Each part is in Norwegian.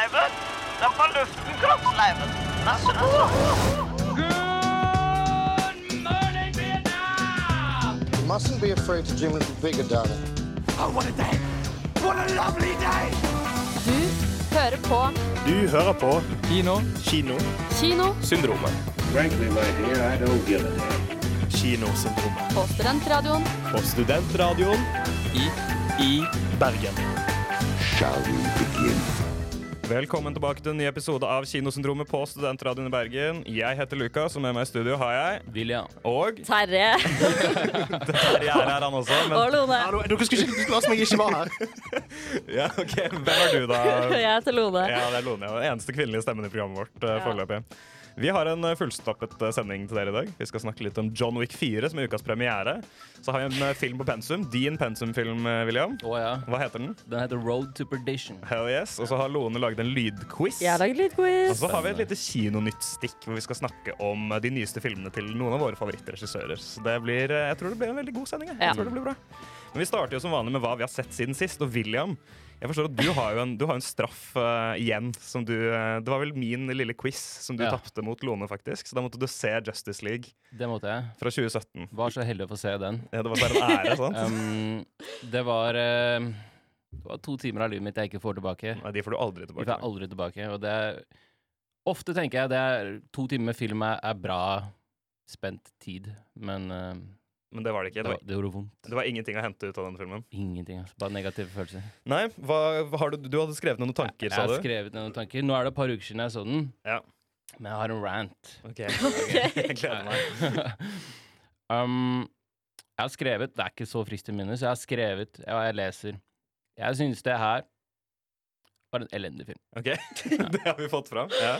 kroppsleiven! Den på luften, kroppsleiven! Vær så god. You mustn't be afraid to dream a little bigger, darling. Du hører på Du hører på Kino. Kino. Kinosyndromet. Frankly, my dear, I don't give a damn. Kinosyndromet. på Studentradioen På studentradioen I i Bergen. Shall we begin? Velkommen tilbake til en ny episode av Kinosyndromet på Studentradioen i Bergen. Jeg heter Lukas, og med meg i studio har jeg William. Og Terje Terje er her, han også. og Lone. Lone. Dere skulle ikke la som jeg ikke var her. ja, ok, Hvem er du, da? Jeg heter Lone. Ja, det er Lone. ja. Den eneste kvinnelige stemmen i programmet vårt uh, Ja. foreløpig. Vi har en eh, fullstappet eh, sending til dere i dag. Vi skal snakke litt om John Wick 4, som er ukas premiere. Så har vi en eh, film på pensum. Din pensumfilm, William. Oh, ja. Hva heter den? Den heter Road to Perdition. Hell yes. Og så har Lone laget en lydquiz. Jeg har laget Og lydquiz. så har vi et lite kinonyttstikk hvor vi skal snakke om de nyeste filmene til noen av våre favorittregissører. Så det blir, jeg tror det blir en veldig god sending. Jeg. Ja. Jeg tror det blir bra. Men vi starter jo som vanlig med hva vi har sett siden sist. Og William, jeg forstår at du har jo en, du har en straff uh, igjen. Som du, uh, det var vel min lille quiz som du Ja. tapte mot Lone, faktisk. Så da måtte du se Justice League Det måtte jeg. fra 2017. Var så heldig å få se den. Ja, det var bare en ære, sant? Um, det var uh, Det var to timer av livet mitt jeg ikke får tilbake. Nei, de får du aldri tilbake. De får jeg aldri tilbake. Og det er Ofte tenker jeg det er to timer med film er, bra spent tid, men eh, Men det var det ikke. det, var, det gjorde vondt. det var ingenting å hente ut av den filmen. Ingenting. Altså. Bare negative følelser. Nei, hva, har du, du hadde skrevet noen tanker, jeg sa har du? skrevet noen tanker. Nå er det et par uker siden jeg så den, Ja. men jeg har en rant. Ok, okay. Jeg gleder meg. um, jeg har skrevet Det er ikke så friskt i minnet, så jeg har skrevet Ja, jeg leser. Jeg syns det her var en elendig film. Ok, Det har vi fått fram. Ja.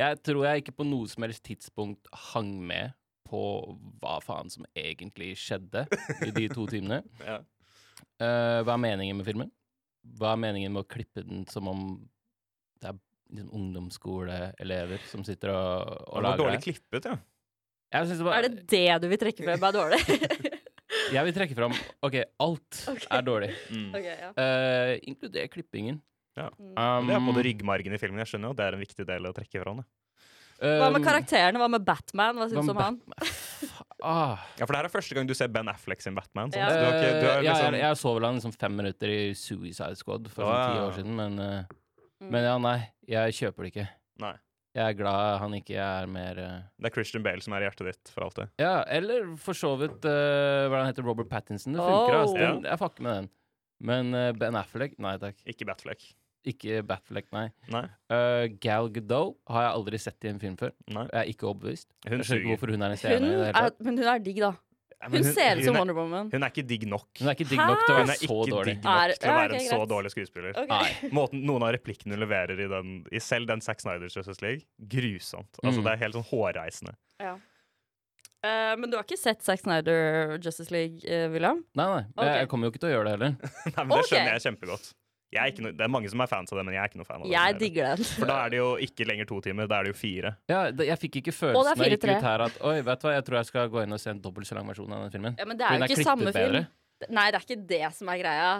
jeg tror jeg ikke på noe som helst tidspunkt hang med på hva faen som egentlig skjedde i de to timene. Ja. uh, hva er meningen med filmen? Hva er meningen med å klippe den som om det er liksom ungdomsskoleelever som sitter og, og Og det var lager dårlig klippet, ja. Jeg, det var, Er det det du vil trekke frem er dårlig? jeg vil trekke fram OK, alt okay. er dårlig, Mm. Okay, ja. uh, inkludert klippingen. Ja. Um, Det er både ryggmargen i filmen. Jeg skjønner jo det er en viktig del å trekke fram. det. Hva med um, karakterene? Hva med Batman? Hva syns du om han? Ah, Ja, For det her er første gang du ser Ben Affleck sin Batman. Sånn. Ja. Du har ikke, du har liksom... ja, jeg, jeg så vel han liksom fem minutter i Suicide Squad for sånn ti år siden, men, eh, Mm. men ja, nei. Jeg kjøper det ikke. Nei. Jeg er glad han ikke er mer uh... Det er Christian Bale som er i hjertet ditt for alltid. Ja, eller for så vidt uh, hva han heter, Robert Pattinson. Det funker, Oh. altså. Den, jeg fucker med den. Men Ben Affleck, nei takk. Ikke Batfleck. Ikke Batfleck, nei. Nei. Uh, Gal Gadot har jeg aldri sett i en film før. nei. Jeg er ikke overbevist. Hun Jeg ikke hvorfor hun er en scene. Hun i det hele er, men hun er digg, da. Ja, men Hun ser ut som er, Wonder Woman. hun er ikke digg nok. Hun er ikke digg nok til å være så dårlig. digg nok Er- til å være en så greit. dårlig skuespiller. Okay. Nei. Måten Noen av replikkene hun leverer i, den, i selv den Zack Snyder Justice League, grusomt. Altså, Mm. Det er helt sånn hårreisende. Eh, men du har ikke sett Zack Snyder Justice League, uh, William? Nei, nei. Okay. Jeg, jeg kommer jo ikke til å gjøre det heller. Nei, men Det skjønner jeg kjempegodt. Jeg er ikke noe, det er mange som er fans av det, men jeg er ikke noe fan av det. Jeg digger den. For da er det jo ikke lenger to timer, da er det jo fire. Ja, det, jeg fikk ikke følelsen er da jeg gikk ut her at Oi, vet du hva, jeg tror jeg skal gå inn og se en dobbelt så lang versjon av den filmen. Ja, men det er jo ikke er samme film. bedre. Nei, det er ikke det som er greia.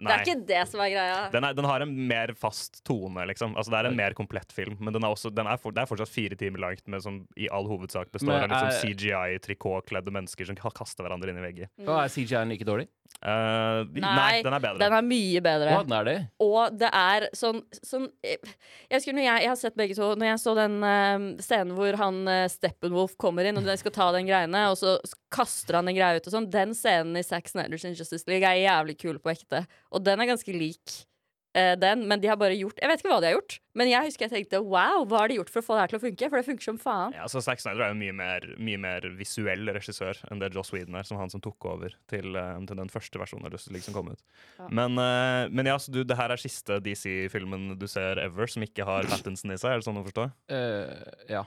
Nei. Det er ikke det som er greia. Den, er, den har en mer fast tone, liksom. Altså, det er en mer komplett film. Men den er også, den er for, det er fortsatt fire timer langt, med som i all hovedsak består Men av liksom CGI-trikåkledde mennesker som ka- kaster hverandre inn i vegger. Og er CGI-en like dårlig? Eh, nei, Nei, den er bedre. Den er mye bedre. Hva, er det? Og det er sånn, sånn Jeg husker når jeg, jeg har sett begge to. Når jeg så den uh, scenen hvor han uh, Steppenwolf kommer inn, og de skal ta den greiene, og så kaster han en greie ut og sånn, den scenen i Sax Snyders Justice League er jævlig kul på ekte. Og den er ganske lik eh, den, men de har bare gjort Jeg vet ikke hva de har gjort, men jeg husker jeg tenkte wow, hva har de gjort for å få det her til å funke? For det funker som faen. Ja, så Zack Snyder er jo mye mer, mye mer visuell regissør enn det Joss Whedon er, som han som tok over til, eh, til den første versjonen av Justice League som kom ut. Ja. Men, eh, men ja, så du, det her er siste DC-filmen du ser ever som ikke har Pattinson i seg, er det sånn å forstå? Uh, ja.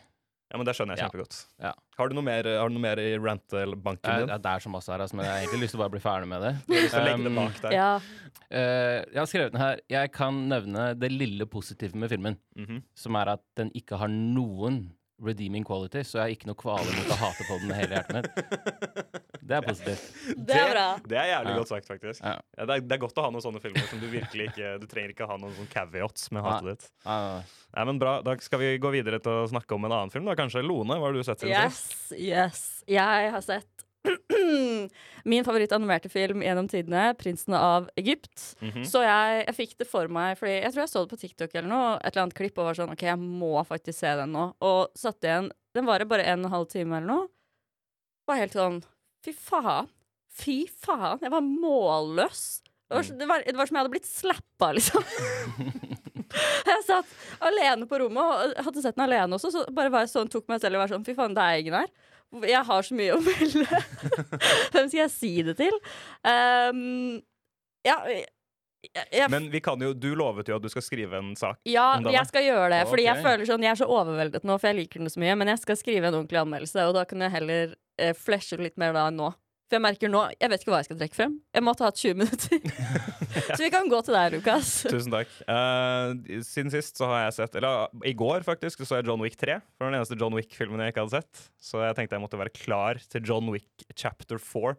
Ja, men Det skjønner jeg kjempegodt. Ja. Har, du noe mer, har du noe mer i rant-banken Det er, din? det er så masse her, altså, men jeg har egentlig lyst til å bare bli ferdig med det. Du har lyst til å legge det Um, bak der? Ja. Eh, jeg har skrevet den her. Jeg kan nevne det lille positive med filmen, Mhm. som er at den ikke har noen redeeming quality, så jeg har ikke noe kvaler mot å hate på den med hele hjertet mitt. Det er positivt. Det er bra. Det er jævlig Ja. godt sagt, faktisk. Ja. Ja, det, er, det er godt å ha noen sånne filmer som du virkelig ikke Du trenger ikke ha noen sånn caveats med hatet ditt. Nei, men bra, Da skal vi gå videre til å snakke om en annen film. da Kanskje Lone, hva har du sett siden sist? Yes, yes. Jeg har sett min favorittanimerte film gjennom tidene, 'Prinsen av Egypt'. Mhm. Så jeg, jeg fikk det for meg, Fordi jeg tror jeg så det på TikTok eller noe, et eller annet klipp, og var sånn OK, jeg må faktisk se den nå. Og satte igjen Den varer bare en og en halv time eller noe. Var helt sånn Fy faen. Fy faen. Jeg var målløs. Det var, det var, det var som jeg hadde blitt slappa, liksom. jeg satt alene på rommet, og hadde sett den alene også, så bare var jeg sånn, tok meg selv og var sånn Fy faen, det er ingen her. Jeg har så mye å melde. Hvem skal jeg si det til? Um, ja, jeg, jeg, Men vi kan jo, du lovet jo at du skal skrive en sak. ja, jeg skal gjøre det. Fordi jeg føler sånn, jeg er så overveldet nå, for jeg liker den så mye. Men jeg skal skrive en ordentlig anmeldelse, og da kan jeg heller eh, fleshe litt mer da enn nå. For jeg merker nå Jeg vet ikke hva jeg skal trekke frem. Jeg måtte ha hatt 20 minutter. så vi kan gå til deg, Lukas. Tusen takk. Uh, siden sist så har jeg sett Eller i går, faktisk, så jeg John Wick 3. For den eneste John Wick-filmen jeg ikke hadde sett. Så jeg tenkte jeg måtte være klar til John Wick chapter 4.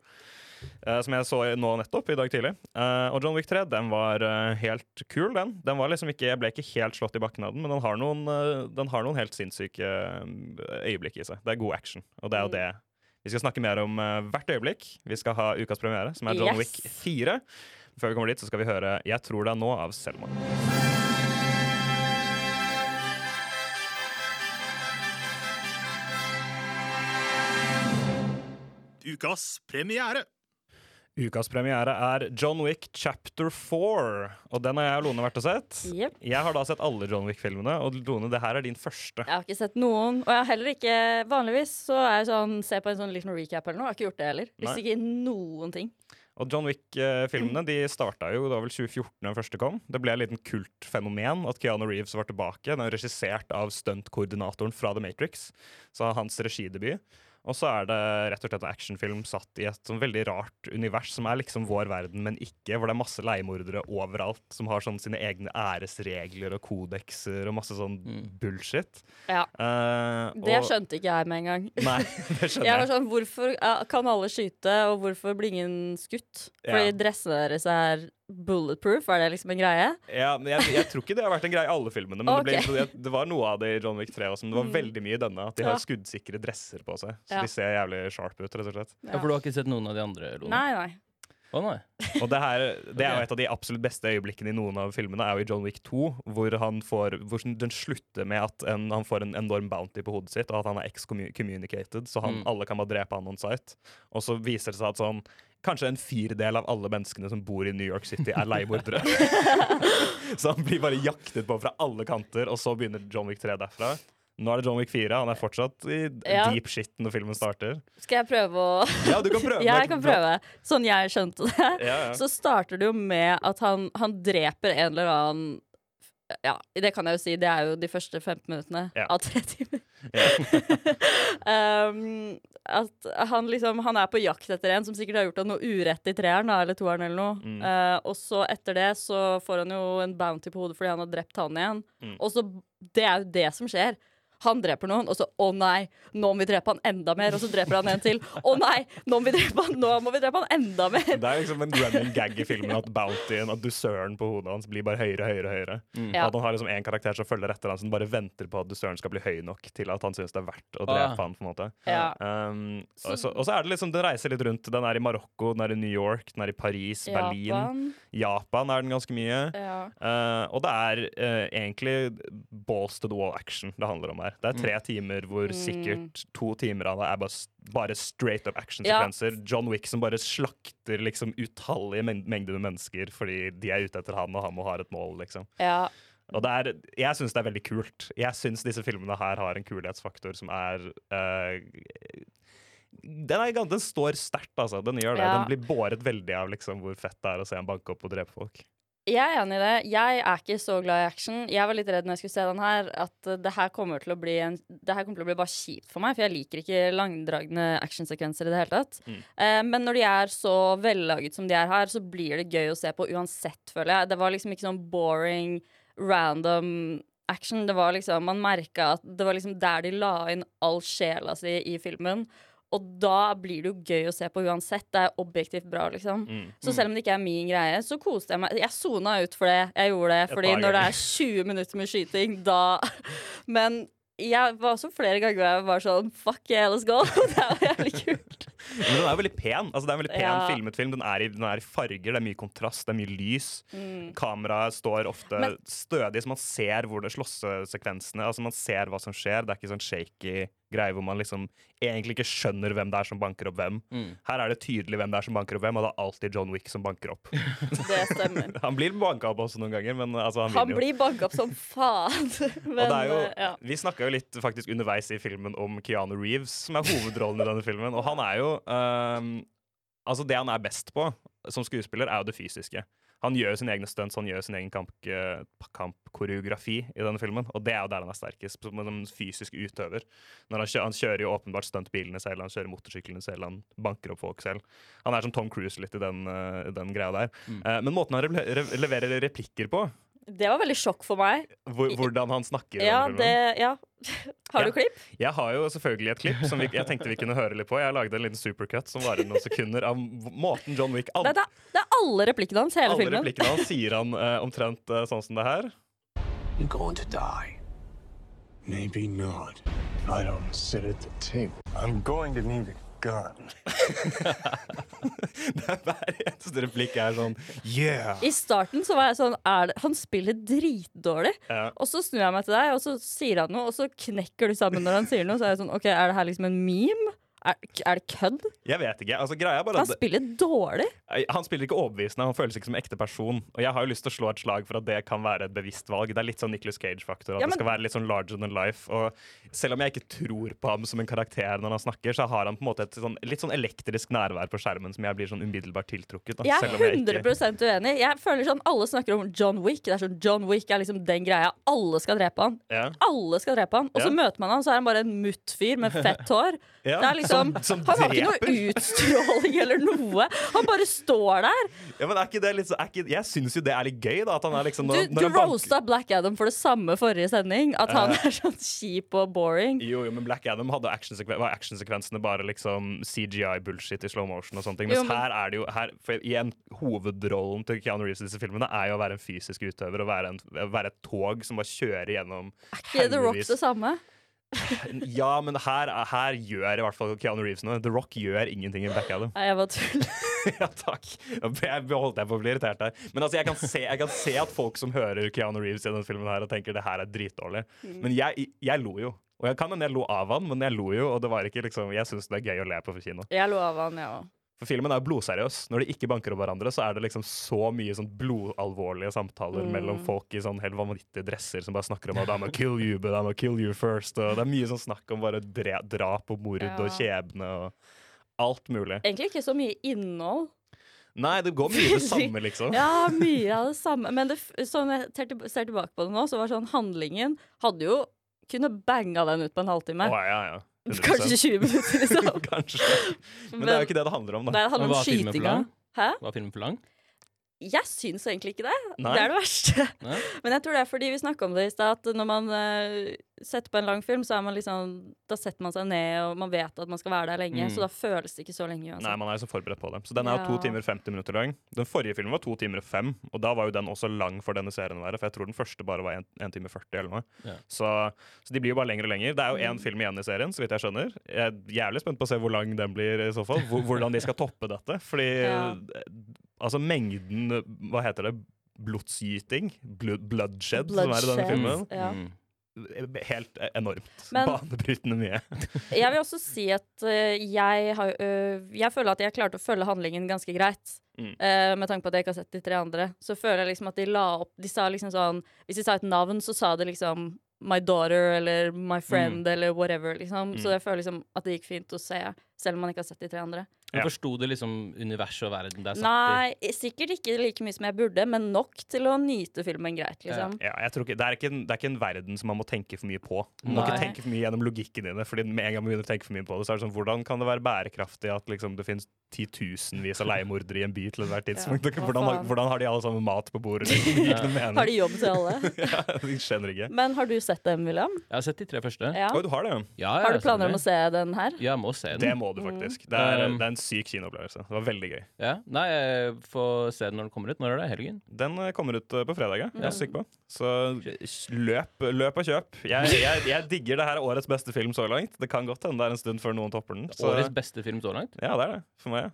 Uh, som jeg så nå nettopp, i dag tidlig. Uh, og John Wick 3 den var uh, helt kul, den. den var liksom ikke, jeg ble ikke helt slått i bakken av den, men den har noen, eh, den har noen helt sinnssyke eh, øyeblikk i seg. Det er god action, og det er jo Mm. det vi skal snakke mer om eh, hvert øyeblikk. Vi skal ha ukas premiere, som er John Yes. Wick 4. Før vi kommer dit, så skal vi høre 'Jeg tror det er nå' av Selma. Ukas premiere. Ukas premiere er John Wick chapter 4. Og den har jeg og Lone vært og sett. Yep. Jeg har da sett alle John Wick-filmene, og Lone, det her er din første. Jeg har ikke sett noen. Og jeg har heller ikke Vanligvis så er jeg sånn ser på en sånn liten recap eller noe. Jeg har ikke gjort det heller. Hvis ikke noen ting. Og John Wick-filmene de starta jo da vel 2014 da den første kom. Det ble en liten kultfenomen at Keanu Reeves var tilbake. Den er regissert av stuntkoordinatoren fra The Matrix, så hans regidebut. Og så er det rett og slett en actionfilm satt i et sånn veldig rart univers, som er liksom vår verden, men ikke. Hvor det er masse leiemordere overalt som har sånn sine egne æresregler og kodekser og masse sånn Mm. bullshit. Ja. Eh, Det og- skjønte ikke jeg med en gang. Nei, det skjønner Jeg var sånn, Hvorfor kan alle skyte, og hvorfor blir ingen skutt? Fordi Ja. dressene deres er bulletproof? Er det liksom en greie? Ja, men jeg, jeg tror ikke det har vært en greie i alle filmene. Men det, ble, det var noe av det i John Wick 3 også, men det var Mm. veldig mye i denne. At de har Ja. skuddsikre dresser på seg. Så Ja. de ser jævlig sharp ut, rett og slett. Ja, For du har ikke sett noen av de andre? Lone? Nei, nei. Å nei. Og det, her, det er jo et av de absolutt beste øyeblikkene i noen av filmene, er jo i John Wick 2, hvor, han får, hvor den slutter med at en, han får en enorm bounty på hodet sitt, og at han er excommunicated, så han, Mm. alle kan bare drepe han on site. Og så viser det seg at sånn Kanskje en firdel av alle menneskene som bor i New York City, er leiemordere. så han blir bare jaktet på fra alle kanter, og så begynner John Wick 3 derfra. Nå er det John Wick 4. Han er fortsatt i Ja. deep shit når filmen starter. Skal jeg prøve å Ja, du kan prøve. Jeg kan prøve. Sånn jeg skjønte det. Ja, ja. Så starter det jo med at han, han dreper en eller annen Ja, det kan jeg jo si. Det er jo de første 15 minuttene Ja. av tre timer. Um, at han liksom Han er på jakt etter en som sikkert har gjort noe urett i treeren eller toeren eller noe. Mm. Uh, og så etter det så får han jo en bounty på hodet fordi han har drept han igjen. Mm. Og så Det er jo det som skjer. Han dreper noen, og så å nei, nå må vi drepe han enda mer. Og så dreper han en til. Å nei, nå må vi drepe han, nå må vi drepe han enda mer. Det er liksom en running gag i filmen at bountyen, at dusøren på hodet hans blir bare høyere høyere. høyere. Mm. Ja. At han har liksom en karakter som følger etter han som bare venter på at dusøren skal bli høy nok til at han syns det er verdt å drepe Ah. han. på en måte. Ja. Um, og, så, og så er det liksom, Den reiser litt rundt. Den er i Marokko, den er i New York, den er i Paris, Berlin. Japan. Japan er den ganske mye. Ja. Uh, og det er uh, egentlig balls to the wall action det handler om her. Det er tre timer hvor Mm. sikkert to timer av det er bare, bare straight up Ja. actionsekvenser. John Wick som bare slakter liksom utallige men mengder med mennesker fordi de er ute etter han, og han må ha et mål, liksom. ja. Og det er, jeg syns det er veldig kult. Jeg syns disse filmene her har en kulhetsfaktor som er uh, den, er, den står sterkt, altså. Den gjør det. Ja. Den blir båret veldig av liksom, hvor fett det er å se en banke opp og drepe folk. Jeg er enig i det. Jeg er ikke så glad i action. Jeg var litt redd når jeg skulle se den her, at uh, det her kommer til å bli en, Det her kommer til å bli bare kjipt for meg, for jeg liker ikke langdragne actionsekvenser i det hele tatt. Mm. Eh, men når de er så vellaget som de er her, så blir det gøy å se på uansett, føler jeg. Det var liksom ikke sånn boring, random action. Det var liksom, Man merka at det var liksom der de la inn all sjela si i filmen. Og da blir det jo gøy å se på uansett. Det er objektivt bra, liksom. Mm. Så selv om det ikke er min greie, så koste jeg meg. Jeg sona ut for det. Jeg gjorde det, fordi når det er 20 minutter med skyting, da Men jeg var også flere ganger hvor jeg var sånn Fuck yeah, let's go. Det var jævlig kult. Men den er veldig pen. Altså, det er en veldig pen Ja. filmet film. Den er, i, den er i farger, det er mye kontrast, det er mye lys. Mm. Kameraet står ofte Men- stødig, så man ser hvor det slåssesekvensene Altså Man ser hva som skjer. Det er ikke sånn shaky greie hvor man liksom egentlig ikke skjønner hvem det er som banker opp hvem. Mm. Her er det tydelig hvem det er som banker opp hvem, og det er alltid John Wick som banker opp. Det stemmer. Han blir banka opp også noen ganger, men altså, han, Han blir banka opp som faen. Men, Og det er jo, eh, ja. Vi snakka jo litt faktisk underveis i filmen om Keanu Reeves, som er hovedrollen i denne filmen. Og han er jo um, Altså, det han er best på som skuespiller, er jo det fysiske. Han gjør sine egne stunts, han gjør sin egen kamp, eh, kampkoreografi i denne filmen. Og det er jo der han er sterkest, som en fysisk utøver. Når han, kjører, han kjører jo åpenbart stuntbilene selv, han kjører motorsyklene selv, han banker opp folk selv. Han er som Tom Cruise litt i den, eh, den greia der. Mm. men måten han re re leverer replikker på, Det var veldig sjokk for meg. hvor, hvordan han snakker Ja, det Ja. Har Ja. du klipp? Jeg har jo selvfølgelig et klipp som vi, jeg tenkte vi kunne høre litt på. Jeg lagde en liten supercut som varer noen sekunder av måten John Wick all... Det, er, det er alle replikkene hans, hele alle filmen. replikkene hans sier han uh, omtrent uh, sånn som det her. You're going to die. Maybe not. I don't sit at the table. I'm going to need a gun. Det er Hver eneste replikk er sånn Yeah! I starten så var jeg sånn er det, Han spiller dritdårlig. Ja. Og så snur jeg meg til deg, og så sier han noe, og så knekker du sammen når han sier noe. Så er jeg sånn OK, er det her liksom en meme? Er, er det kødd? Jeg vet ikke. altså bare Han spiller dårlig. Han spiller ikke overbevisende, han føles ikke som en ekte person. Og jeg har jo lyst til å slå et slag for at det kan være et bevisst valg. Det er litt sånn Nicholas Cage-faktor. At Ja, men- det skal være litt sånn larger than life. Og selv om jeg ikke tror på ham som en karakter når han snakker, så har han på en måte et sånn, litt sånn elektrisk nærvær på skjermen som jeg blir sånn umiddelbart tiltrukket. av. Jeg er om jeg ikke- 100 uenig. Jeg føler sånn Alle snakker om John Wick. Det er sånn John Wick er liksom den greia. Alle skal drepe han. Ja. Alle skal drepe han. Og så Ja. møter man han, så er han bare en mutt-fyr med fett hår. Ja, Det er liksom, som- som han har ikke noe utstråling eller noe. Han bare står der. Ja, men er ikke det litt så, ikke, Jeg syns jo det er litt gøy, da. At han er liksom når, du du roasta Black Adam for det samme forrige sending. At han er sånn kjip og boring. Jo, jo, men Black Adam hadde actionsekven var actionsekvensene bare liksom CGI-bullshit i slow motion og sånne ting. Mens Jo, men- her er det jo her, for igjen, Hovedrollen til Keanu Reeves i disse filmene er jo å være en fysisk utøver og være, en, være et tog som bare kjører gjennom Er Ikke The Rock det samme? Ja, men her, her gjør i hvert fall Keanu Reeves noe. The Rock gjør ingenting i Black Adam. Nei, jeg bare tuller. ja, takk. Jeg holdt jeg på å bli irritert her. Men altså, jeg kan, se, jeg kan se at folk som hører Keanu Reeves i denne filmen her og tenker det her er dritdårlig. Mm. Men jeg, jeg lo jo. Og jeg kan hende jeg lo av han, men jeg lo jo, og det var ikke liksom Jeg syns det er gøy å le på for kino. Jeg lo av han, jeg ja. òg. For filmen er blodseriøs. Når de ikke banker opp hverandre, så er det liksom så mye sånn blodalvorlige samtaler Mm. mellom folk i sånn helt vanvittige dresser som bare snakker om at I'm gonna kill you, but I'm gonna kill you first. Og det er mye sånn snakk om bare drap og mord Ja. og skjebne og alt mulig. Egentlig ikke så mye innhold. Nei, det går mye av det samme, liksom. Ja, mye av det samme. Men det, sånn jeg ser tilbake på det nå, så var sånn handlingen Hadde jo kunne banga den ut på en halvtime. Oh, ja, ja. 100%. Kanskje 20 minutter, liksom. Kanskje. Men det er jo ikke det det handler om, da. Nei, det handler om var skytinga. Hæ? Var filmen for lang? Jeg syns egentlig ikke det. Nei. Det er det verste. Nei? Men jeg tror det er fordi vi snakka om det i stad, at når man uh, setter på en lang film, så er man liksom Da setter man seg ned, og man vet at man skal være der lenge, Mm. så da føles det ikke så lenge uansett. Nei, man er jo så forberedt på det. Så den er jo Ja. to timer 50 minutter lang. Den forrige filmen var to timer og fem, og da var jo den også lang for denne serien å være, for jeg tror den første bare var 1 time 40 eller noe. Ja. Så, så de blir jo bare lengre og lenger. Det er jo Mm. film igjen i serien, så vidt jeg skjønner. Jeg er jævlig spent på å se hvor lang den blir i så fall. Hvordan de skal toppe dette. Fordi Ja. Altså mengden Hva heter det? Blodsgyting? Blood, bloodshed, som er i denne filmen. Ja. Mm. Helt enormt. Men- Banebrytende mye. Jeg vil også si at uh, jeg, har, uh, jeg føler at jeg klarte å følge handlingen ganske greit. Mm. Uh, med tanke på at jeg ikke har sett de tre andre. Så føler jeg liksom at de la opp De sa liksom sånn Hvis de sa et navn, så sa det liksom My daughter eller My friend eller whatever. liksom Mm. Så jeg føler liksom at det gikk fint å se. Selv om man ikke har sett de tre andre. Men Ja. Forsto du liksom universet og verden det er satt Nei, sikkert ikke like mye som jeg burde, men nok til å nyte filmen greit, liksom. Ja, jeg tror ikke, det, er ikke en, det er ikke en verden som man må tenke for mye på. Man må ikke tenke for mye gjennom logikken dine. Fordi med en gang man begynner å tenke for mye på det, så er det sånn Hvordan kan det være bærekraftig at liksom, det finnes titusenvis av leiemordere i en by til ethvert tidspunkt? Ja, hvordan, har- hvordan har de alle sammen mat på bordet? Det mening. Har de jobb til alle? ja, de skjønner ikke. Men har du sett dem, William? Jeg har sett de tre første. Ja. Oi, du har det, ja. Ja, Har du planer om å se den her? Ja, jeg må se den. Det må du faktisk. Det er, Um, det er en syk kinoopplevelse. Det var veldig gøy. Ja. Nei, jeg får se den når den kommer ut. Når er det? Helgen? Den eh, kommer ut eh, på fredag, ja. Jeg er Ja. sikker på. Så løp, løp og kjøp. Jeg, jeg, jeg digger det her er årets beste film så langt. Det kan godt hende det er en stund før noen topper den. Så, Årets beste film så langt? Ja, det er det. For meg.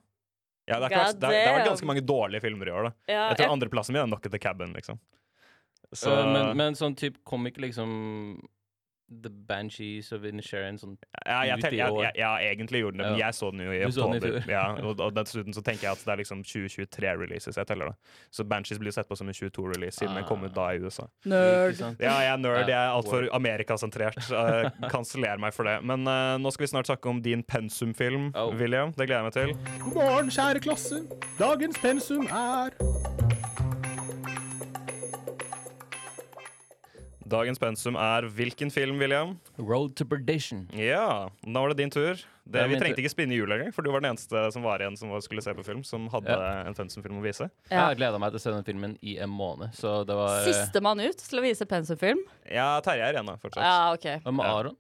Ja, det, er det, er, det har vært ganske mange dårlige filmer i år. da Ja, Jeg tror andreplassen min er Knock at the Cabin, liksom. Så uh, men, men sånn type kom ikke liksom The Banshees of Inisherin sånn ja, jeg, ut i jeg, år. jeg, ja, egentlig gjorde den det, men Ja. jeg så den jo i oktober. Ja, og, og dessuten så tenker jeg at det er liksom 2023-releases jeg teller, da. Så Banshees blir sett på som en 22-release, siden den kom ut da i USA. Nerd. Ja, jeg er nerd. Jeg er altfor amerikasentrert. Uh, Kanseller meg for det. Men uh, nå skal vi snart snakke om din pensumfilm, Oh. William. Det gleder jeg meg til. God morgen, kjære klasse. Dagens pensum er Dagens pensum er hvilken film, William? Road to Perdition. Ja, da var det din tur. Det, vi trengte tur. ikke spinne i jul engang, for du var den eneste som var igjen som var- skulle se på film, som hadde Ja. en pensumfilm å vise. Jeg Ja. har gleda meg til å se den filmen i en måned, så det var eh, Sistemann ut til å vise pensumfilm? Ja, Terje er igjen, da, fortsatt. Ja, OK. Hva med. Aron?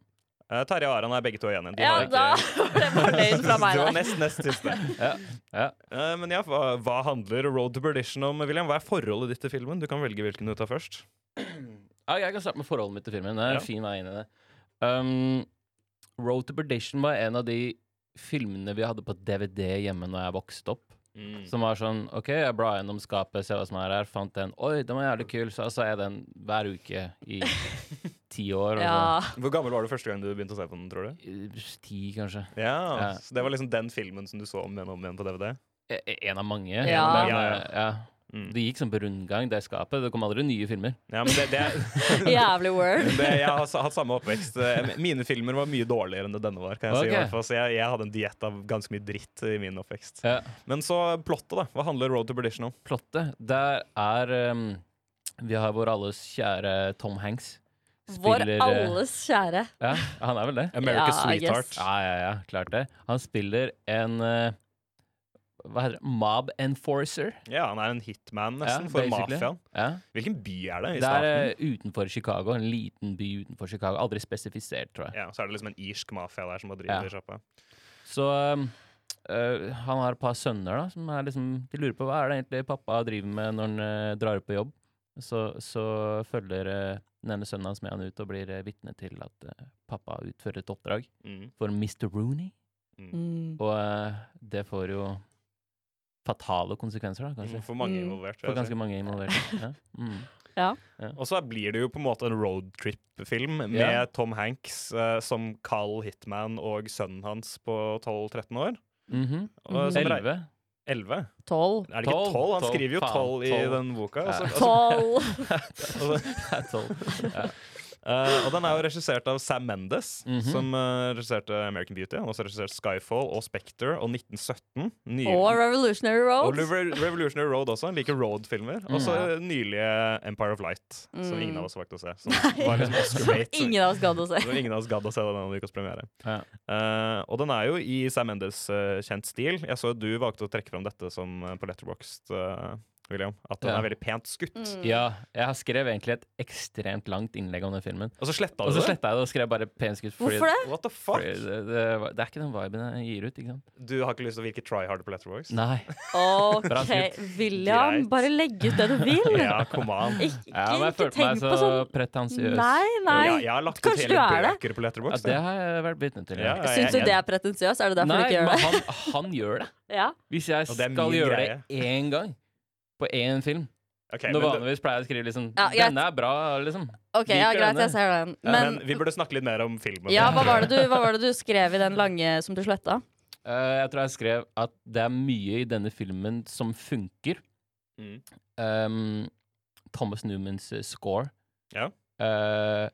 Eh, Terje og Aran er begge to igjen. Du Ja, ikke- da var det fornøyd fra meg Du var nest, nest siste. Ja. ja. Eh, men ja, hva, hva handler Road to Perdition om, William? Hva er forholdet ditt til filmen? Du kan velge hvilken du tar først. ja, jeg kan starte med forholdet mitt til filmen. Det er Ja. en fin vei inn i det. Um, Road to Perdition var en av de filmene vi hadde på DVD hjemme når jeg vokste opp. Som var sånn OK, jeg bla gjennom skapet, se hva som er her. Fant den. Oi, den var jævlig kul. Så sa jeg den hver uke i ti år. og Ja. Hvor gammel var du første gang du begynte å se på den, tror du? Ti, kanskje. Ja, Ja. Så det var liksom den filmen som du så om igjen og om igjen på DVD? E- e- En av mange. Ja. Men, Ja, ja. eh, ja. Mm. Det gikk sånn på rundgang, det skapet. Det kom aldri nye filmer. Ja, men det, det, Jævlig word. det, jeg har hatt samme oppvekst. Eh, Mine filmer var mye dårligere enn det denne var. Kan jeg si i hvert fall. Så jeg, jeg hadde en diett av ganske mye dritt i min oppvekst. Ja. Men så plottet, da. Hva handler Road to Perdition om? Plottet, der er um, Vi har vår alles kjære Tom Hanks. Vår Spiller, vår alles kjære. Ja, han er vel det? America's Ja, Sweetheart. Yes. Ja, ja, ja, klart det. Han spiller en eh, Hva heter det? Mob enforcer. Ja, han er en hitman, nesten, Ja, for mafiaen. Ja. Hvilken by er det i Det er eh, utenfor Chicago. En liten by utenfor Chicago. Aldri spesifisert, tror jeg. Ja, så er det liksom en irsk mafia der som bare Ja. driver sjappa. Så um, uh, han har et par sønner da som er liksom De lurer på hva er det egentlig pappa driver med når han uh, drar ut på jobb. Så, så følger uh, den ene sønnen hans med han ut og blir uh, vitne til at pappa utfører et oppdrag Mm. for Mr. Rooney. Mm. Og eh, det får jo fatale konsekvenser, da, kanskje. For mange Mm. involvert. For ganske mange involvert, Ja. Mm. Og så blir det jo på en måte en roadtrip-film med Ja. Tom Hanks eh, som Carl hitman og sønnen hans på 12-13 år. Mhm. Og som rei- Elleve. 11? Tolv. Er det ikke 12? Han Tolv. skriver jo Faen, 12 i tolv. den boka. Og så, Ja. og så, Tolv. og Eh, og den er jo regissert av Sam Mendes, Mhm. som uh, regisserte American Beauty. Han har også regissert Skyfall og Spectre og 1917. Nylig. Og Revolutionary Og Road. Revo- Revolutionary Road også. Han liker road-filmer. Og så nylige Empire of Light, som Mm. ingen av oss valgte å se. Som liksom. Ingen av oss gadd å se. som ingen av oss gadd å se den denne ukas premiere. Ja. Uh, og den er jo i Sam Mendes kjent stil. Jeg så at du valgte å trekke fram dette som på Letterboxd, William. At den Ja. er veldig pent skutt. Mm. ja, jeg har skrevet egentlig et ekstremt langt innlegg om den filmen. Og så sletta Og så sletta jeg det og skrev bare pent skutt. fordi- Hvorfor det? What the fuck? Det, det, det er ikke den viben jeg gir ut, ikke sant? Du har ikke lyst til å virke try harder på Letterboxd? Nei. OK, William. Greit. Bare legg ut det du vil. Ja, come on. Ikke, Ja, men jeg ikke følte meg så på sånn pretensiøs. Nei, nei. Ja, jeg har lagt ut hele du er det? bøker på Ja, det har jeg vært vitne til. Ja, Ja. Syns du det er pretensiøst? Er det derfor Nei, du ikke gjør men det? han, han gjør det. Ja. Hvis jeg det skal gjøre greie. det én gang på én film Okay, Når vanligvis pleier jeg å skrive liksom Ja. Denne er bra, liksom. OK, ja, greit, denne. jeg ser den. men, Men vi burde snakke litt mer om filmen. ja, hva var, det du, hva var det du skrev i den lange som du sletta? Uh, jeg tror jeg skrev at det er mye i denne filmen som funker. Mm. Um, Thomas Newmans eh, score. Ja. Eh,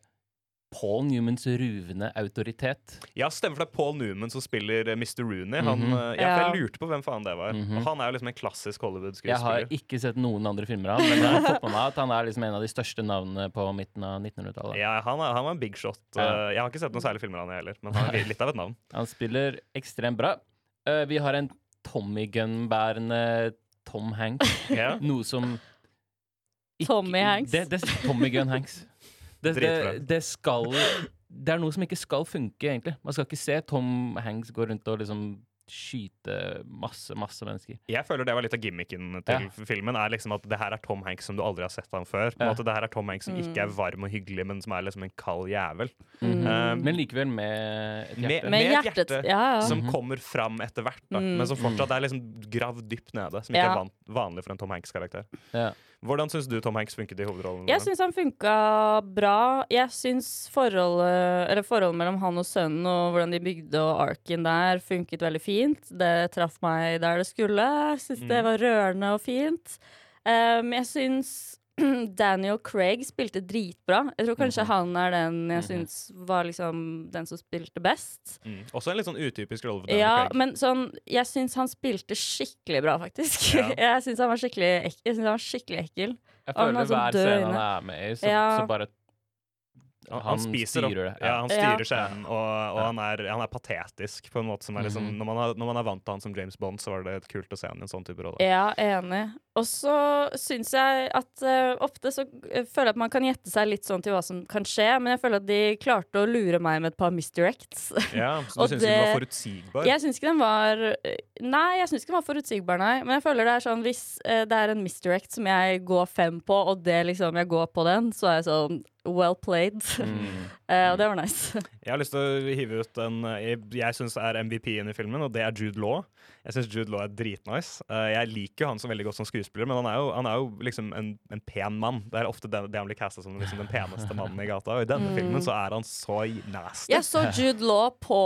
Paul Newmans ruvende autoritet. Ja, stemmer, for det er Paul Newman som spiller eh, Mr. Rooney. Han, mm -hmm. ja, for jeg lurte på hvem faen det var. Mhm. Og han er jo liksom en klassisk Jeg har ikke sett noen andre filmer av men jeg har fått med meg at han er liksom en av de største navnene på midten av 1900-tallet. Ja, han, er, han var en big shot. Ja. Eh, Jeg har ikke sett noen særlige filmer av han heller, men han er litt av et navn. Han spiller ekstremt bra. Eh, vi har en Tommy Gun-bærende Tom Hanks. yeah. Noe som ikke- Tommy Hanks. Det, det, Tommy Gun Hanks. Det, det, det skal Det er noe som ikke skal funke, egentlig. Man skal ikke se Tom Hanks gå rundt og liksom skyte masse, masse mennesker. Jeg føler det var litt av gimmicken til Ja. filmen. Er liksom at Det her er Tom Hanks som du aldri har sett ham før. På Ja. måte, det her er Tom Hanks som ikke er Mm. varm og hyggelig, men som er liksom en kald jævel. Mm. Um, Men likevel med et hjerte. Med et hjertet hjerte Ja, ja. Som Mhm. kommer fram etter hvert, da. Mm. men som fortsatt er liksom gravd dypt nede. Som ikke Ja. er van vanlig for en Tom Hanks-karakter. Ja. Hvordan syns du Tom Hanks funket i hovedrollen? Jeg syns han funka bra. Jeg syns forholdet, forholdet mellom han og sønnen og hvordan de bygde og arken der, funket veldig fint. Det traff meg der det skulle. Jeg syns det Mm. var rørende og fint. Um, jeg syns Daniel Craig spilte dritbra. Jeg tror kanskje Mhm. han er den jeg Mhm. syns var liksom den som spilte best. Mm. Også en litt sånn utypisk rolle for Daniel Ja, Craig. men sånn Jeg syns han spilte skikkelig bra, faktisk. Ja. jeg syns han han var skikkelig ekkel. Jeg føler sånn hver scene han er med i, så, Ja. så bare Han, han spiser opp. det, Ja. ja. han styrer scenen, og, og Ja. han, er, han er patetisk på en måte som er liksom Mhm. når, man er, når man er vant til han som James Bond, så var det kult å se han i en sånn type rolle. Ja, enig. Og så syns jeg at uh, ofte så eh, føler jeg at man kan gjette seg litt sånn til hva som kan skje, men jeg føler at de klarte å lure meg med et par misdirects. Ja, så du syns ikke den var forutsigbar? Jeg syns ikke den var eh, Nei, jeg syns ikke den var forutsigbar, nei. Men jeg føler det er sånn hvis uh, det er en misdirect som jeg går fem på, og det liksom jeg går på den, så er jeg sånn well played. mm. Eh, og det var nice. Jeg har lyst til å hive ut en eh, jeg, jeg syns er MVP-en i filmen, og det er Jude Law. Jeg syns Jude Law er dritnice. Uh, jeg liker jo han så veldig godt som skuespiller, men han er jo, han er jo liksom en, en pen mann. Det er ofte det, det han blir casta som liksom den peneste mannen i gata, og i denne Mm. filmen så er han så nasty. Jeg så Jude Law på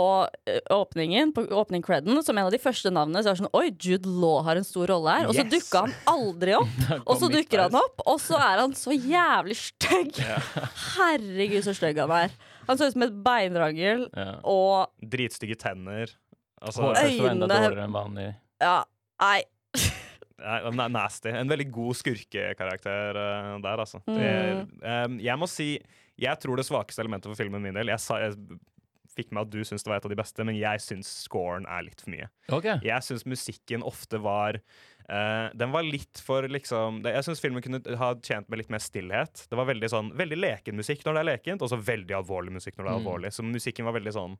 åpningen, på åpning creden, som en av de første navnene. Så jeg var sånn Oi, Jude Law har en stor rolle her. Og så Yes. dukka han aldri opp. Og så dukker han opp, og så er han så jævlig stygg. Herregud, så stygg han er. Han så ut som et beinrangel, Ja. og Dritstygge tenner. Altså, Øynene- dårligere ja, nei. Nei, nasty. En veldig god skurkekarakter uh, der, altså. Mm. Jeg, um, jeg må si Jeg tror det svakeste elementet for filmen min del Jeg, sa, jeg fikk med at du syns det var et av de beste, men jeg syns scoren er litt for mye. Okay. Jeg syns musikken ofte var eh, Den var litt for liksom det, Jeg syns filmen kunne ha tjent med litt mer stillhet. Det var veldig sånn Veldig leken musikk når det er lekent, og så veldig alvorlig musikk når det er Mm. alvorlig. Så musikken var veldig sånn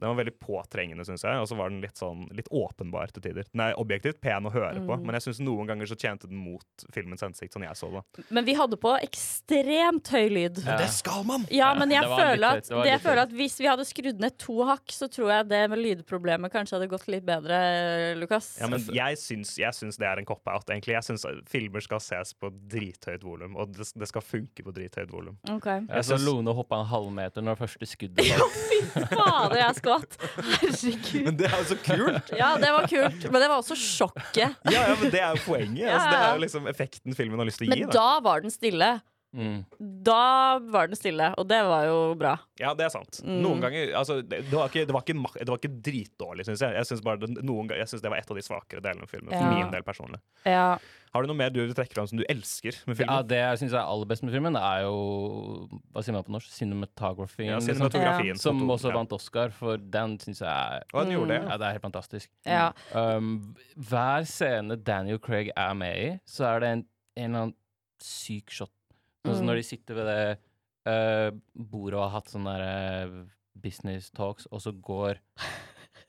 Den var veldig påtrengende, syns jeg, og så var den litt sånn Litt åpenbar til tider. Den er objektivt pen å høre på, Mm. men jeg syns noen ganger så tjente den mot filmens hensikt, sånn jeg så det. Men vi hadde på ekstremt høy lyd. Ja. skal man! Ja, men jeg det litt føler, at, det jeg føler at hvis vi hadde skrudd ned to hakk, så tror jeg det med lydproblemet kanskje hadde gått litt bedre, Lukas. Ja, men jeg syns, jeg syns det er en cop-out, egentlig. Jeg syns filmer skal ses på drithøyt volum, og det, det skal funke på drithøyt volum. Okay. Jeg så Lone hoppa en halvmeter når første skuddet var. Fader, jeg skvatt. Herregud. Men det er jo så kult! Ja, det var kult, men det var også sjokket. Ja, ja, men det er jo poenget. Altså, det er jo liksom effekten filmen har lyst til å gi. Men Da. da var den stille. Mm. Da var den stille, og det var jo bra. Ja, det er sant. Mm. Noen ganger Altså, det, det, var, ikke, det, var, ikke, det var ikke dritdårlig, syns jeg. Jeg syns det, noen ganger, jeg synes det var et av de svakere delene av filmen. For min del personlig. Ja. Har du noe mer du vil trekke fram som du elsker med filmen? Ja, det jeg syns er aller best med filmen, det er jo Hva sier man på norsk? Cinematography. Ja, liksom. cinematografien. Som foto, også vant Oscar, for den syns jeg er Og den gjorde det. Ja, det er helt fantastisk. ja. Um, hver scene Daniel Craig er med i, så er det en, en eller annen syk shot. Sånn som Mm. når de sitter ved det uh, bordet og har hatt sånne der, uh, business talks, og så går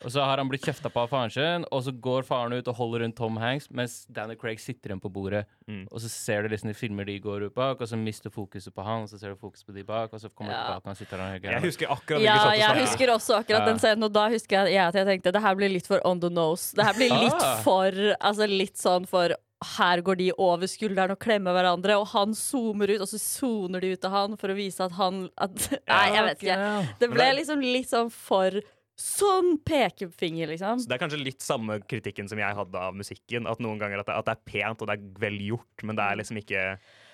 Og så har han blitt kjefta på av faren sin, og så går faren ut og holder rundt Tom Hanks, mens Daniel Craig sitter igjen på bordet. Mm. Og så ser du liksom de filmer de går ut bak, og så mister fokuset på han, og så ser du fokuset på de bak, og så kommer du tilbake, og han sitter der og Jeg husker akkurat ja, hvilken jeg husker også akkurat Ja. den scenen, og da husker jeg, jeg at jeg tenkte det her blir litt for on the nose. Det her blir litt Ah. for Altså litt sånn for her går de over skulderen og klemmer hverandre, og han zoomer ut, og så soner de ut av han for å vise at han at, Nei, jeg vet ikke. Det ble liksom litt sånn for sånn pekefinger, liksom. Så Det er kanskje litt samme kritikken som jeg hadde av musikken. At noen ganger at det, at det er pent og det er vel gjort, men det er liksom ikke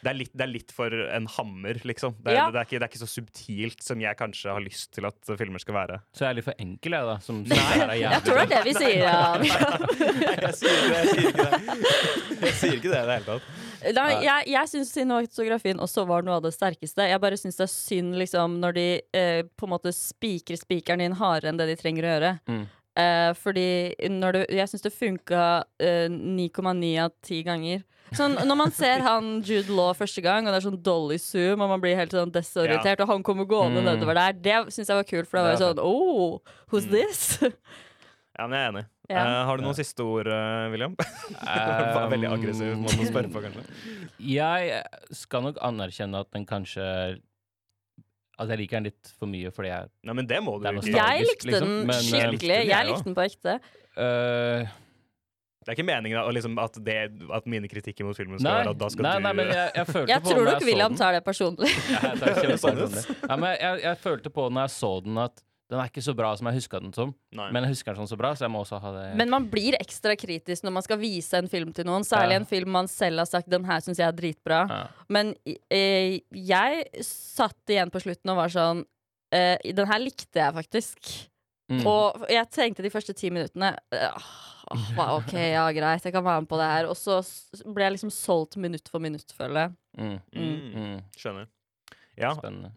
det er, litt, det er litt for en hammer, liksom. Det er, Ja. det, er ikke, det er ikke så subtilt som jeg kanskje har lyst til at filmer skal være. Så jeg er litt for enkel, jeg, da. Som er Jeg tror det er det vi sier, ja. jeg sier ikke det. Jeg sier ikke det, jeg sier ikke det i det hele tatt. Nei, jeg, jeg syns cinematografien også var noe av det sterkeste. Jeg bare syns det er synd liksom, når de eh, på en måte spikrer spikeren inn hardere enn det de trenger å gjøre. Mm. Eh, fordi når du, jeg syns det funka eh, 9,9 av 10 ganger. Sånn, når man ser han Jude Law første gang, og det er sånn dolly zoom, og man blir helt sånn desorientert, og han kommer gående Mm. nedover der, det syns jeg var kult, for da var Det det er sånn Oh, who's Mm. this? Ja, men jeg er enig. Ja. Uh, har du noen siste ord, uh, William? Var Veldig aggressiv måte å spørre på, kanskje. Jeg skal nok anerkjenne at den kanskje At jeg liker den litt for mye fordi jeg Nei, men det må du jo ikke. Jeg likte liksom, den men, skikkelig. skikkelig. likte den, Jeg jeg likte den på ekte. øh, Det er ikke meningen at, liksom, at, det, at mine kritikker mot filmen skal Nei, være at da skal nei, du nei, men jeg, jeg følte Jeg på tror nok William tar det personlig. Ja, jeg, tar Sånn personlig. ja, men jeg, jeg følte på når jeg så den, at den er ikke så bra som jeg huska den som. Nei. Men jeg husker den sånn så bra, så jeg må også ha det Men man blir ekstra kritisk når man skal vise en film til noen. Særlig Ja. en film man selv har sagt 'den her syns jeg er dritbra'. ja. Men eh, jeg satt igjen på slutten og var sånn eh, Den her likte jeg faktisk. Mm. Og jeg tenkte de første ti minuttene eh, åh, OK, ja, greit, jeg kan være med på det her. Og så ble jeg liksom solgt minutt for minutt, føler jeg. Mm. Mm. Mm. Skjønner. Ja, Spennende.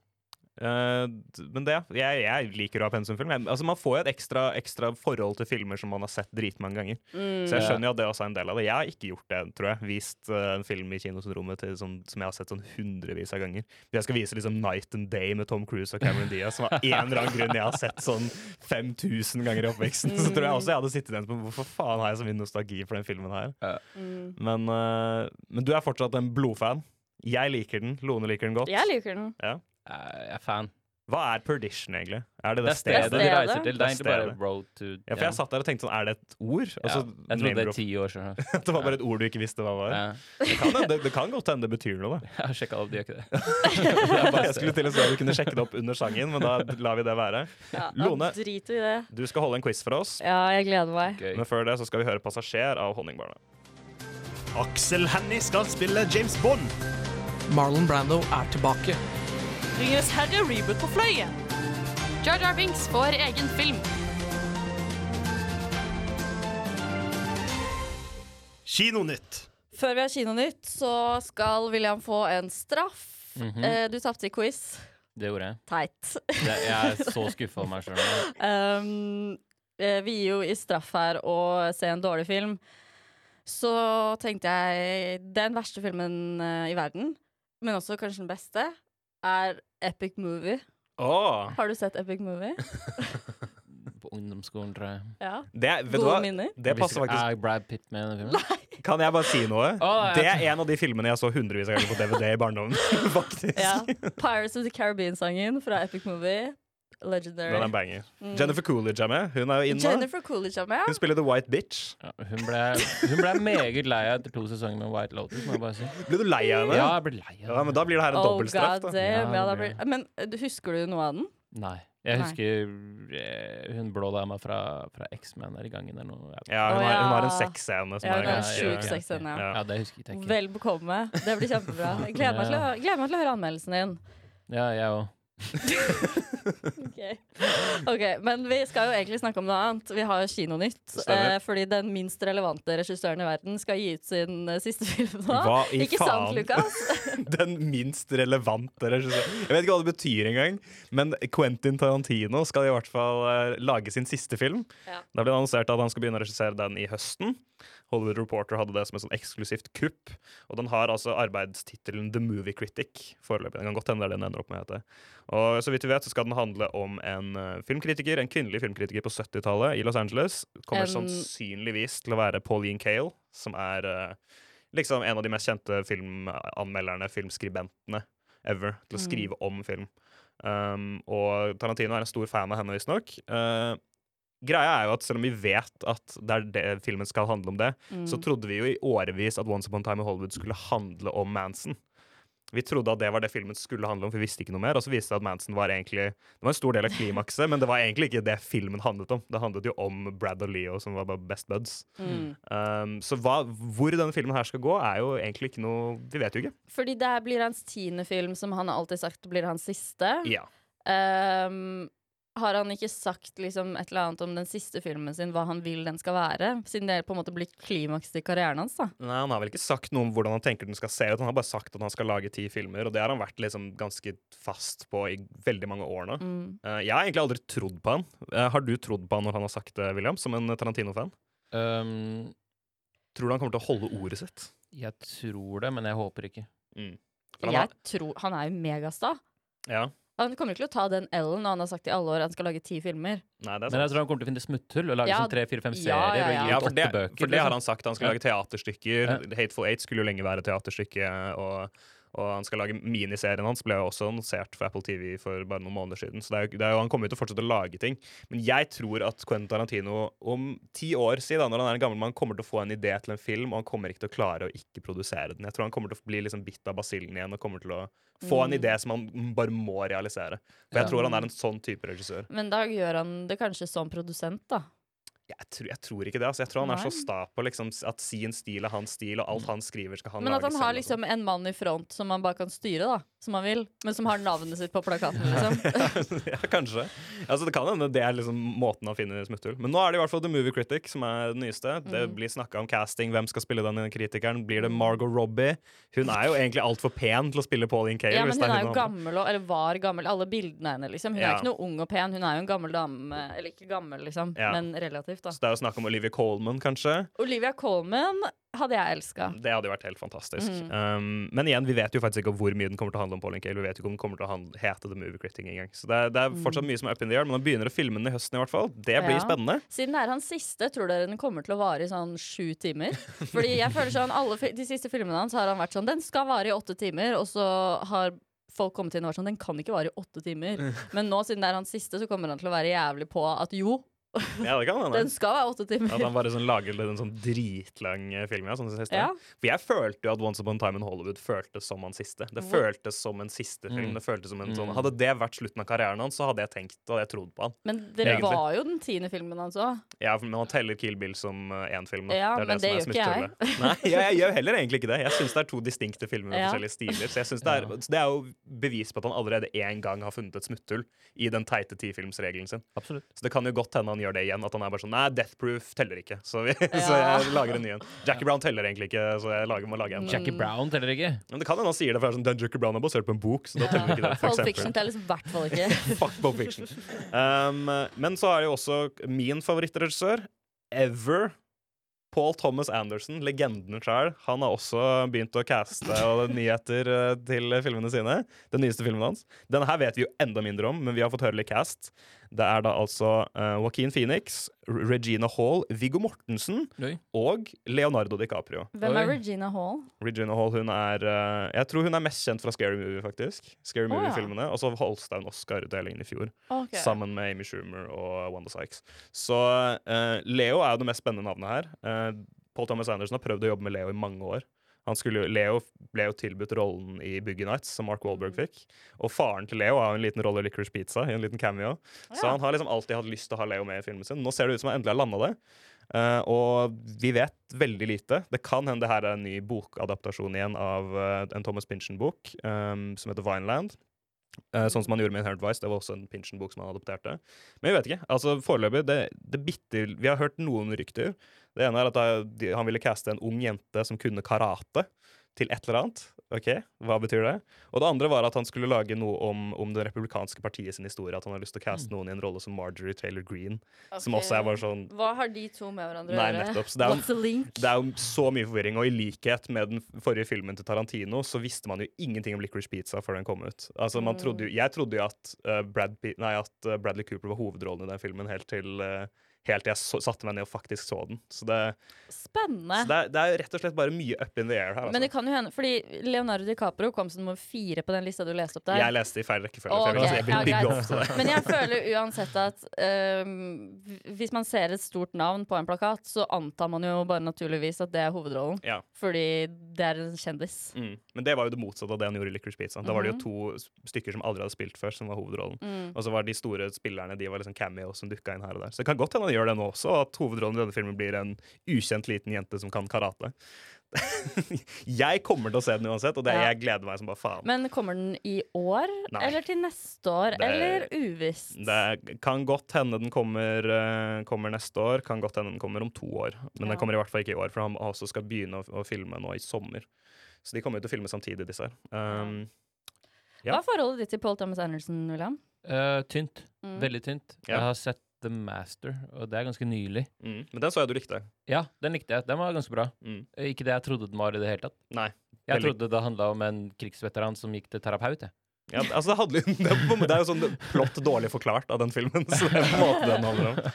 Eh, d- men det jeg, jeg liker å ha pensumfilm. Jeg- Altså, man får jo et ekstra, ekstra forhold til filmer som man har sett dritmange ganger. Mm. Så jeg skjønner jo at det også er en del av det. Jeg har ikke gjort det, tror jeg. Vist uh, en film i kinosyndromet til, sånn, som jeg har sett sånn hundrevis av ganger. Jeg skal vise liksom Night and Day med Tom Cruise og Cameron Diaz, som av en eller annen grunn jeg har sett sånn 5000 ganger i oppveksten. Så tror jeg også jeg hadde sittet igjen på hvorfor faen har jeg så mye nostalgi for den filmen her. Mm. Men, uh, men du er fortsatt en blodfan. Jeg liker den. Lone liker den godt. Jeg liker den. Jeg er fan. Hva er Perdition, egentlig? Er det Det det, er stedet stedet? de reiser til. Det Det er egentlig bare road to Ja, for jeg satt der og tenkte sånn, er det et ord? Og ja. så Jeg trodde det er ti år siden. det var bare et ord du ikke visste hva var. Ja. Det kan, det, det kan godt hende det betyr noe, da. Jeg har sjekka opp, de gjør ikke det. Jeg skulle til å si at du kunne sjekke det opp under sangen, men da lar vi det være. Ja, Lone. det. Du skal holde en quiz for oss, Ja, jeg gleder meg. Gøy. men før det så skal vi høre 'Passasjer' av Honningbarna. Aksel Hennie skal spille James Bond. Marlon Brando er tilbake. Ringenes herre reboot på fløyen. Jar Jar Binks får egen film. Kinonytt. Før vi har Kinonytt, så skal William få en straff. Mhm. eh, du tapte i quiz. Det gjorde jeg. Teit. Det, jeg er så skuffa over meg sjøl. Um, eh, vi gir jo i straff her å se en dårlig film. Så tenkte jeg Den verste filmen eh, i verden, men også kanskje den beste, er Epic Movie. Åh, Har du sett Epic Movie? På ungdomsskolen, tror jeg. Ja. det, vet du Gode hva? minner. Det passer faktisk. Er Brad Pitt med i den filmen? Kan jeg bare si noe? Oh, nei, Det er en av de filmene jeg så hundrevis av ganger på DVD i barndommen. faktisk. Ja. Pirates of the Caribbean-sangen fra Epic Movie. Legendary. Den er banger. Mm. Jennifer Coolidge er med. Hun er jo inne. nå. Jennifer Coolidge med. Hun spiller The White Bitch. Ja, hun, ble, hun ble meget lei av etter to sesonger med White Lotus, må jeg bare si. Ble du lei av henne? Ja, jeg ble lei av Ja, men da blir det her en Oh, dobbeltstraff. Ja, blir... Men eh, husker du noe av den? Nei. Jeg husker Nei. hun blå dama fra, fra X-Men er i gangen eller noe. Ja, Ja, hun, har, hun har en sexscene Ja, hun har en sjuk ja. sexscene. Ja. Ja. ja det husker jeg ikke. Vel bekomme. Det blir kjempebra. Gleder meg til å, gleder meg til å høre anmeldelsen din. Ja, jeg òg. Ok. Ok, Men vi skal jo egentlig snakke om noe annet. Vi har jo Kinonytt. Eh, fordi den minst relevante regissøren i verden skal gi ut sin eh, siste film nå. Hva i Ikke sant. Lukas? Den minst relevante regissøren. Jeg vet ikke hva det betyr engang, men Quentin Tarantino skal i hvert fall eh, lage sin siste film. Ja. Det ble annonsert at han skal begynne å regissere den i høsten. Hollywood Reporter hadde det som et sånn eksklusivt kupp. Og den har altså arbeidstittelen The Movie Critic foreløpig. Den kan godt hende det er den ender opp med å hete. Og så vidt vi vet, så skal den handle om en eh, filmkritiker, en kvinnelig filmkritiker på 70-tallet i Los Angeles. Kommer En- sannsynligvis til å være Pauline Kael, som er uh, liksom en av de mest kjente filmanmelderne, filmskribentene ever, til å Mm. skrive om film. Um, og Tarantino er en stor fan av henne, visstnok. Uh, greia er jo at selv om vi vet at det er det filmen skal handle om det, Mm. så trodde vi jo i årevis at Once Upon a Time in Hollywood skulle handle om Manson. Vi trodde at det var det filmen skulle handle om, for vi visste ikke noe mer. Og så viste det at Manson var egentlig Det var en stor del av klimakset, men det var egentlig ikke det filmen handlet om. Det handlet jo om Brad og Leo, som var bare best buds. Mm. Um, så hva, hvor denne filmen her skal gå, er jo egentlig ikke noe Vi vet jo ikke. Fordi det blir hans tiende film, som han har alltid sagt blir hans siste. Ja. Ehm, har han ikke sagt liksom et eller annet om den siste filmen sin, hva han vil den skal være? Siden det på en måte blir klimaks i karrieren hans, da. Nei, Han har vel ikke sagt noe om hvordan han tenker den skal se ut. Han har bare sagt at han skal lage ti filmer, og det har han vært liksom ganske fast på i veldig mange år nå. Mm. Uh, jeg har egentlig aldri trodd på han. Uh, har du trodd på han når han har sagt det, William, som en Tarantino-fan? Um, tror du han kommer til å holde ordet sitt? Jeg tror det, men jeg håper ikke. Mm. Jeg har... tror Han er jo megasta. Ja. Han kommer ikke til å ta den L-en når han har sagt i alle år at han skal lage ti filmer. Nei, Men jeg tror han kommer til å finne smutthull og lage Ja, sånn tre, fire, fem ja, serier. ja, og ja. gi Ja, for det, bøker. for det har liksom. han sagt. Han skal Ja. lage teaterstykker. Hateful Eight skulle jo lenge være teaterstykke. Og, og han skal lage miniserien hans ble jo også annonsert for Apple TV for bare noen måneder siden. Så det er, jo- det er jo, han kommer jo til å fortsette å lage ting. Men jeg tror at Quentin Tarantino om ti år siden, når han er en gammel mann, kommer til å få en idé til en film, og han kommer ikke til å klare å ikke produsere den. Jeg tror han kommer til å bli liksom bitt av basillen igjen og kommer til å få en Mm. idé som han bare må realisere. For jeg tror han er en sånn type regissør. Men da gjør han det kanskje som produsent, da. Jeg tror, jeg tror ikke det. altså Jeg tror han er så sta på liksom, at sin stil er hans stil, og alt han skriver, skal han Men at han har selv. sånn. liksom en mann i front som han bare kan styre, da. Som han vil. Men som har navnet sitt på plakaten, liksom. ja, kanskje. Altså, det kan hende det er liksom måten å finne smutthull. Men nå er det i hvert fall The Movie Critic som er det nyeste. Det Mm. blir snakka om casting. Hvem skal spille den kritikeren? Blir det Margot Robbie? Hun er jo egentlig altfor pen til å spille Pauline Kael. Ja, men hun er er jo gammel, og, eller var gammel. Alle bildene henne, liksom. Hun er ikke noe ung og pen, hun er jo en gammel dame. Eller ikke gammel, liksom, Ja. men relativt, da. Så det er jo snakk om Olivia Colman, kanskje. Olivia Colman hadde jeg elska. Det hadde jo vært helt fantastisk. Mm. Um, men igjen, vi vet jo faktisk ikke hvor mye den kommer til å handle om Pauline Kael. Vi vet jo ikke om den kommer til å handle, hete The Movie Critting engang. Så det er, det er fortsatt Mm. mye som er up in the air, men nå begynner å filme den i høsten i hvert fall. Det blir Ja. spennende. Siden det er hans siste, tror dere den kommer til å vare i sånn sju timer? Fordi jeg føler sånn, alle De siste filmene hans har han vært sånn Den skal vare i åtte timer, og så har folk kommet inn og vært sånn Den kan ikke vare i åtte timer. Men nå, siden det er hans siste, så kommer han til å være jævlig på at jo, Ja, det kan hende. den skal være åtte timer. At han bare sånn lager en sånn dritlang eh, film. Ja, sånn siste. Ja. For jeg følte jo at Once Upon a Time in Hollywood føltes som hans siste. Det Hvor- føltes som en siste film. Mm. Det føltes som en Mm. sånn Hadde det vært slutten av karrieren hans, så hadde jeg tenkt og jeg trodd på han. Men det Egentlig. var jo den tiende filmen hans òg. Ja, Men han teller Kill Bill som én film. Da. Ja, er men det er gjør ikke jeg. Nei, jeg, jeg gjør heller egentlig ikke det. Jeg syns det er to distinkte filmer med Ja. forskjellige stiler. Så jeg synes det, er, det er jo bevis på at han allerede én gang har funnet et smutthull i den teite tifilmsregelen sin. Absolutt. Så det kan jo godt hende han gjør det igjen. At han er bare sånn Nei, Death Proof teller ikke. Så, vi, så jeg lager en ny en. Jackie Brown teller egentlig ikke, så jeg lager, må lage en. Jackie Brown teller ikke. Men det kan hende han sier det, for det er sånn, den Jackie Brown er basert på en bok. Så da teller ikke det, for Pulp. Fiction teller i hvert fall ikke. Fuck Pulp Fiction. Um, men så er det jo også min favorittregissør, ever. Paul Thomas Anderson, legenden sjøl, han har også begynt å caste og nyheter eh, til filmene sine. Den nyeste filmen hans. Denne her vet vi jo enda mindre om, men vi har fått høre litt cast. Det er da altså uh, Joaquin Phoenix, Regina Hall, Viggo Mortensen Oi. og Leonardo DiCaprio. Hvem er Oi. Regina Hall? Regina Hall hun er uh, Jeg tror hun er mest kjent fra Scary Movie, faktisk. Scary. Movie-filmene Og så holdt hun Oscar-utdelingen i fjor, okay. sammen med Amy Schumer og Wanda Sykes. Så uh, Leo er jo det mest spennende navnet her. Paul Thomas Anderson har prøvd å jobbe med Leo i mange år. Han skulle Leo ble jo tilbudt rollen i Boogie Nights, som Mark Wahlberg fikk. Og faren til Leo har jo en liten rolle i Licorice Pizza, i en liten cameo. Så Ja. han har liksom alltid hatt lyst til å ha Leo med i filmen sin. Nå ser det ut som han endelig har landa det. Uh, og vi vet veldig lite. Det kan hende det her er en ny bokadaptasjon igjen av uh, en Thomas Pynchon-bok um, som heter Vineland. Eh, sånn som han gjorde med Inherent Vice. Det var også en Pynchon-bok som han adopterte. Men vi vet ikke. altså Foreløpig det, det bitter, Vi har hørt noen rykter. Det ene er at han ville caste en ung jente som kunne karate, til et eller annet. Ok, Hva betyr det? Og det andre var at han skulle lage noe om, om det republikanske partiet sin historie. At han har lyst til å caste noen i en rolle som Marjorie Taylor Greene. Som også er bare sånn Hva har de to med hverandre å Nei, gjøre? nettopp. Så det er jo- det er jo så mye forvirring, og i likhet med den forrige filmen til Tarantino, så visste man jo ingenting om Licorice Pizza før den kom ut. Altså, man trodde jo, jeg trodde jo at, uh, Brad nei, at uh, Bradley Cooper var hovedrollen i den filmen helt til, uh, helt til jeg så, satte meg ned og faktisk så den. Så det, Spennende. så det, er, det er rett og slett bare mye up in the air her. Men det Altså. kan jo hende, fordi Leonardo DiCaprio kom som nummer fire på den lista du leste opp der. Jeg leste i feil rekkefølge. for jeg jeg ja, opp. Men jeg føler uansett at øhm, hvis man ser et stort navn på en plakat, så antar man jo bare naturligvis at det er hovedrollen. Ja. Fordi det er en kjendis. Mm. Men det var jo det motsatte av det han gjorde i Licorice Pizza. Da var det jo Mhm. to stykker som aldri hadde spilt før, som var hovedrollen. Mm. Og så var de store spillerne De var liksom cameo som dukka inn her og der. Så det kan godt hende han gjør det nå også, at hovedrollen i denne filmen blir en ukjent liten jente som kan karate. jeg kommer til å se den uansett, og det, Ja. jeg gleder meg som bare faen. Men kommer den i år, Nei. eller til neste år, Det- eller uvisst? Det kan godt hende den kommer, eh, kommer neste år, kan godt hende den kommer om to år. Men Ja. den kommer i hvert fall ikke i år, for han også skal begynne å, å filme nå i sommer. Så de kommer jo til å filme samtidig, disse her. Um, ja. Hva er forholdet ditt til Paul Thomas Anderson, William? Uh, tynt. Mm. Veldig tynt. Ja. Jeg har sett The Master, og det er ganske nylig. mm. Men den så jeg du likte. Ja, den likte jeg. Den var ganske bra. Mm. Eh, Ikke det jeg trodde den var i det hele tatt. Nei. Jeg heller. trodde det handla om en krigsveteran som gikk til terapeut. Jeg. Ja, altså det, handler, det, det er jo sånn plott dårlig forklart av den filmen. Så det er på en måte den handler om.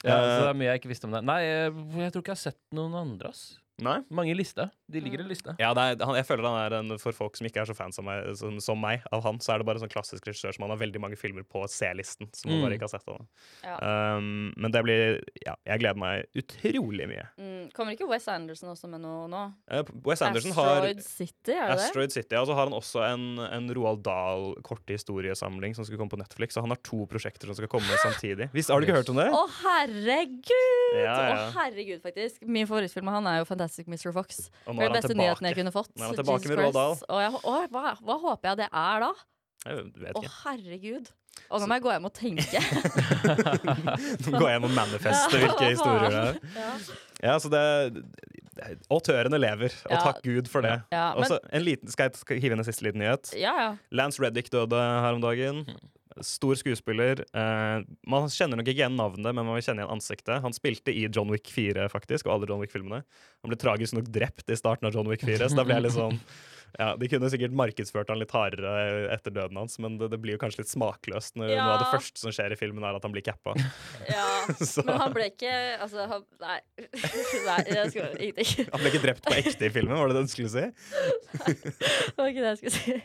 Ja, så det Eh, er mye jeg ikke visste om det. Nei, jeg, jeg tror ikke jeg har sett noen andre. ass. Nei? Mange i lista. De ligger i lista. Ja, det er, han, jeg føler han er en, For folk som ikke er så fans av meg, som, som meg, av han, så er det bare en sånn klassisk regissør som han har veldig mange filmer på C-listen. Som man Mm. bare ikke har sett av. Ja. Um, men det blir Ja, jeg gleder meg utrolig mye. Mm. Kommer ikke Wes Anderson også med noe nå? Uh, Wes Anderson har Asteroid City, er det det? Asteroid City, og så har han også en, en Roald Dahl korthistoriesamling som skal komme på Netflix. Så han har to prosjekter som skal komme samtidig. Hvis, har du ikke hørt om det? Å, herregud! Ja, ja. Å, herregud, faktisk. Min favorittfilm av han er jo Fantastic Mr. Fox. Og nå Det er er den han beste tilbake. nyheten jeg kunne fått. Nå er han tilbake Jesus med Roald Dahl. Og jeg, å, hva, hva håper jeg det er da? Jeg vet Å, ikke. herregud. Og nå må jeg gå hjem og tenke. Nå går jeg hjem og manifeste hvilke historier det er. Ja. Ja, så det Autørene lever, og Ja. takk Gud for det. Ja, men, Også, en liten, skal jeg skal jeg hive inn en siste liten nyhet? Ja, ja. Lance Reddick døde her om dagen. Stor skuespiller. Eh, man kjenner nok ikke igjen navnet, men man vil kjenne igjen ansiktet. Han spilte i John Wick 4, faktisk, og alle John Wick-filmene. Han ble tragisk nok drept i starten av John Wick 4, så da ble jeg litt sånn ja, De kunne sikkert markedsført han litt hardere etter døden hans, men det, det blir jo kanskje litt smakløst når Ja. noe av det første som skjer i filmen, er at han blir cappa. ja. Men han ble ikke Altså, han Nei. nei jeg skal ingenting. Han ble ikke drept på ekte i filmen, var det det du skulle si? nei, Det var ikke det jeg skulle si.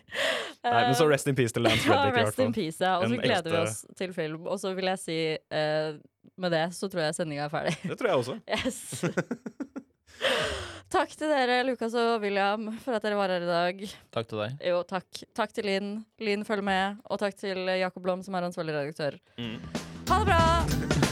Nei, men så rest in peace til Lance Ja, Reddick, i hvert rest in peace, ja. Og så gleder vi oss til film. Og så vil jeg si uh, med det så tror jeg sendinga er ferdig. Det tror jeg også. Yes. Takk til dere, Lukas og William, for at dere var her i dag. Takk til deg. Jo, takk. Takk til Linn. Linn følger med. Og takk til Jakob Blom, som er ansvarlig redaktør. Mm. Ha det bra!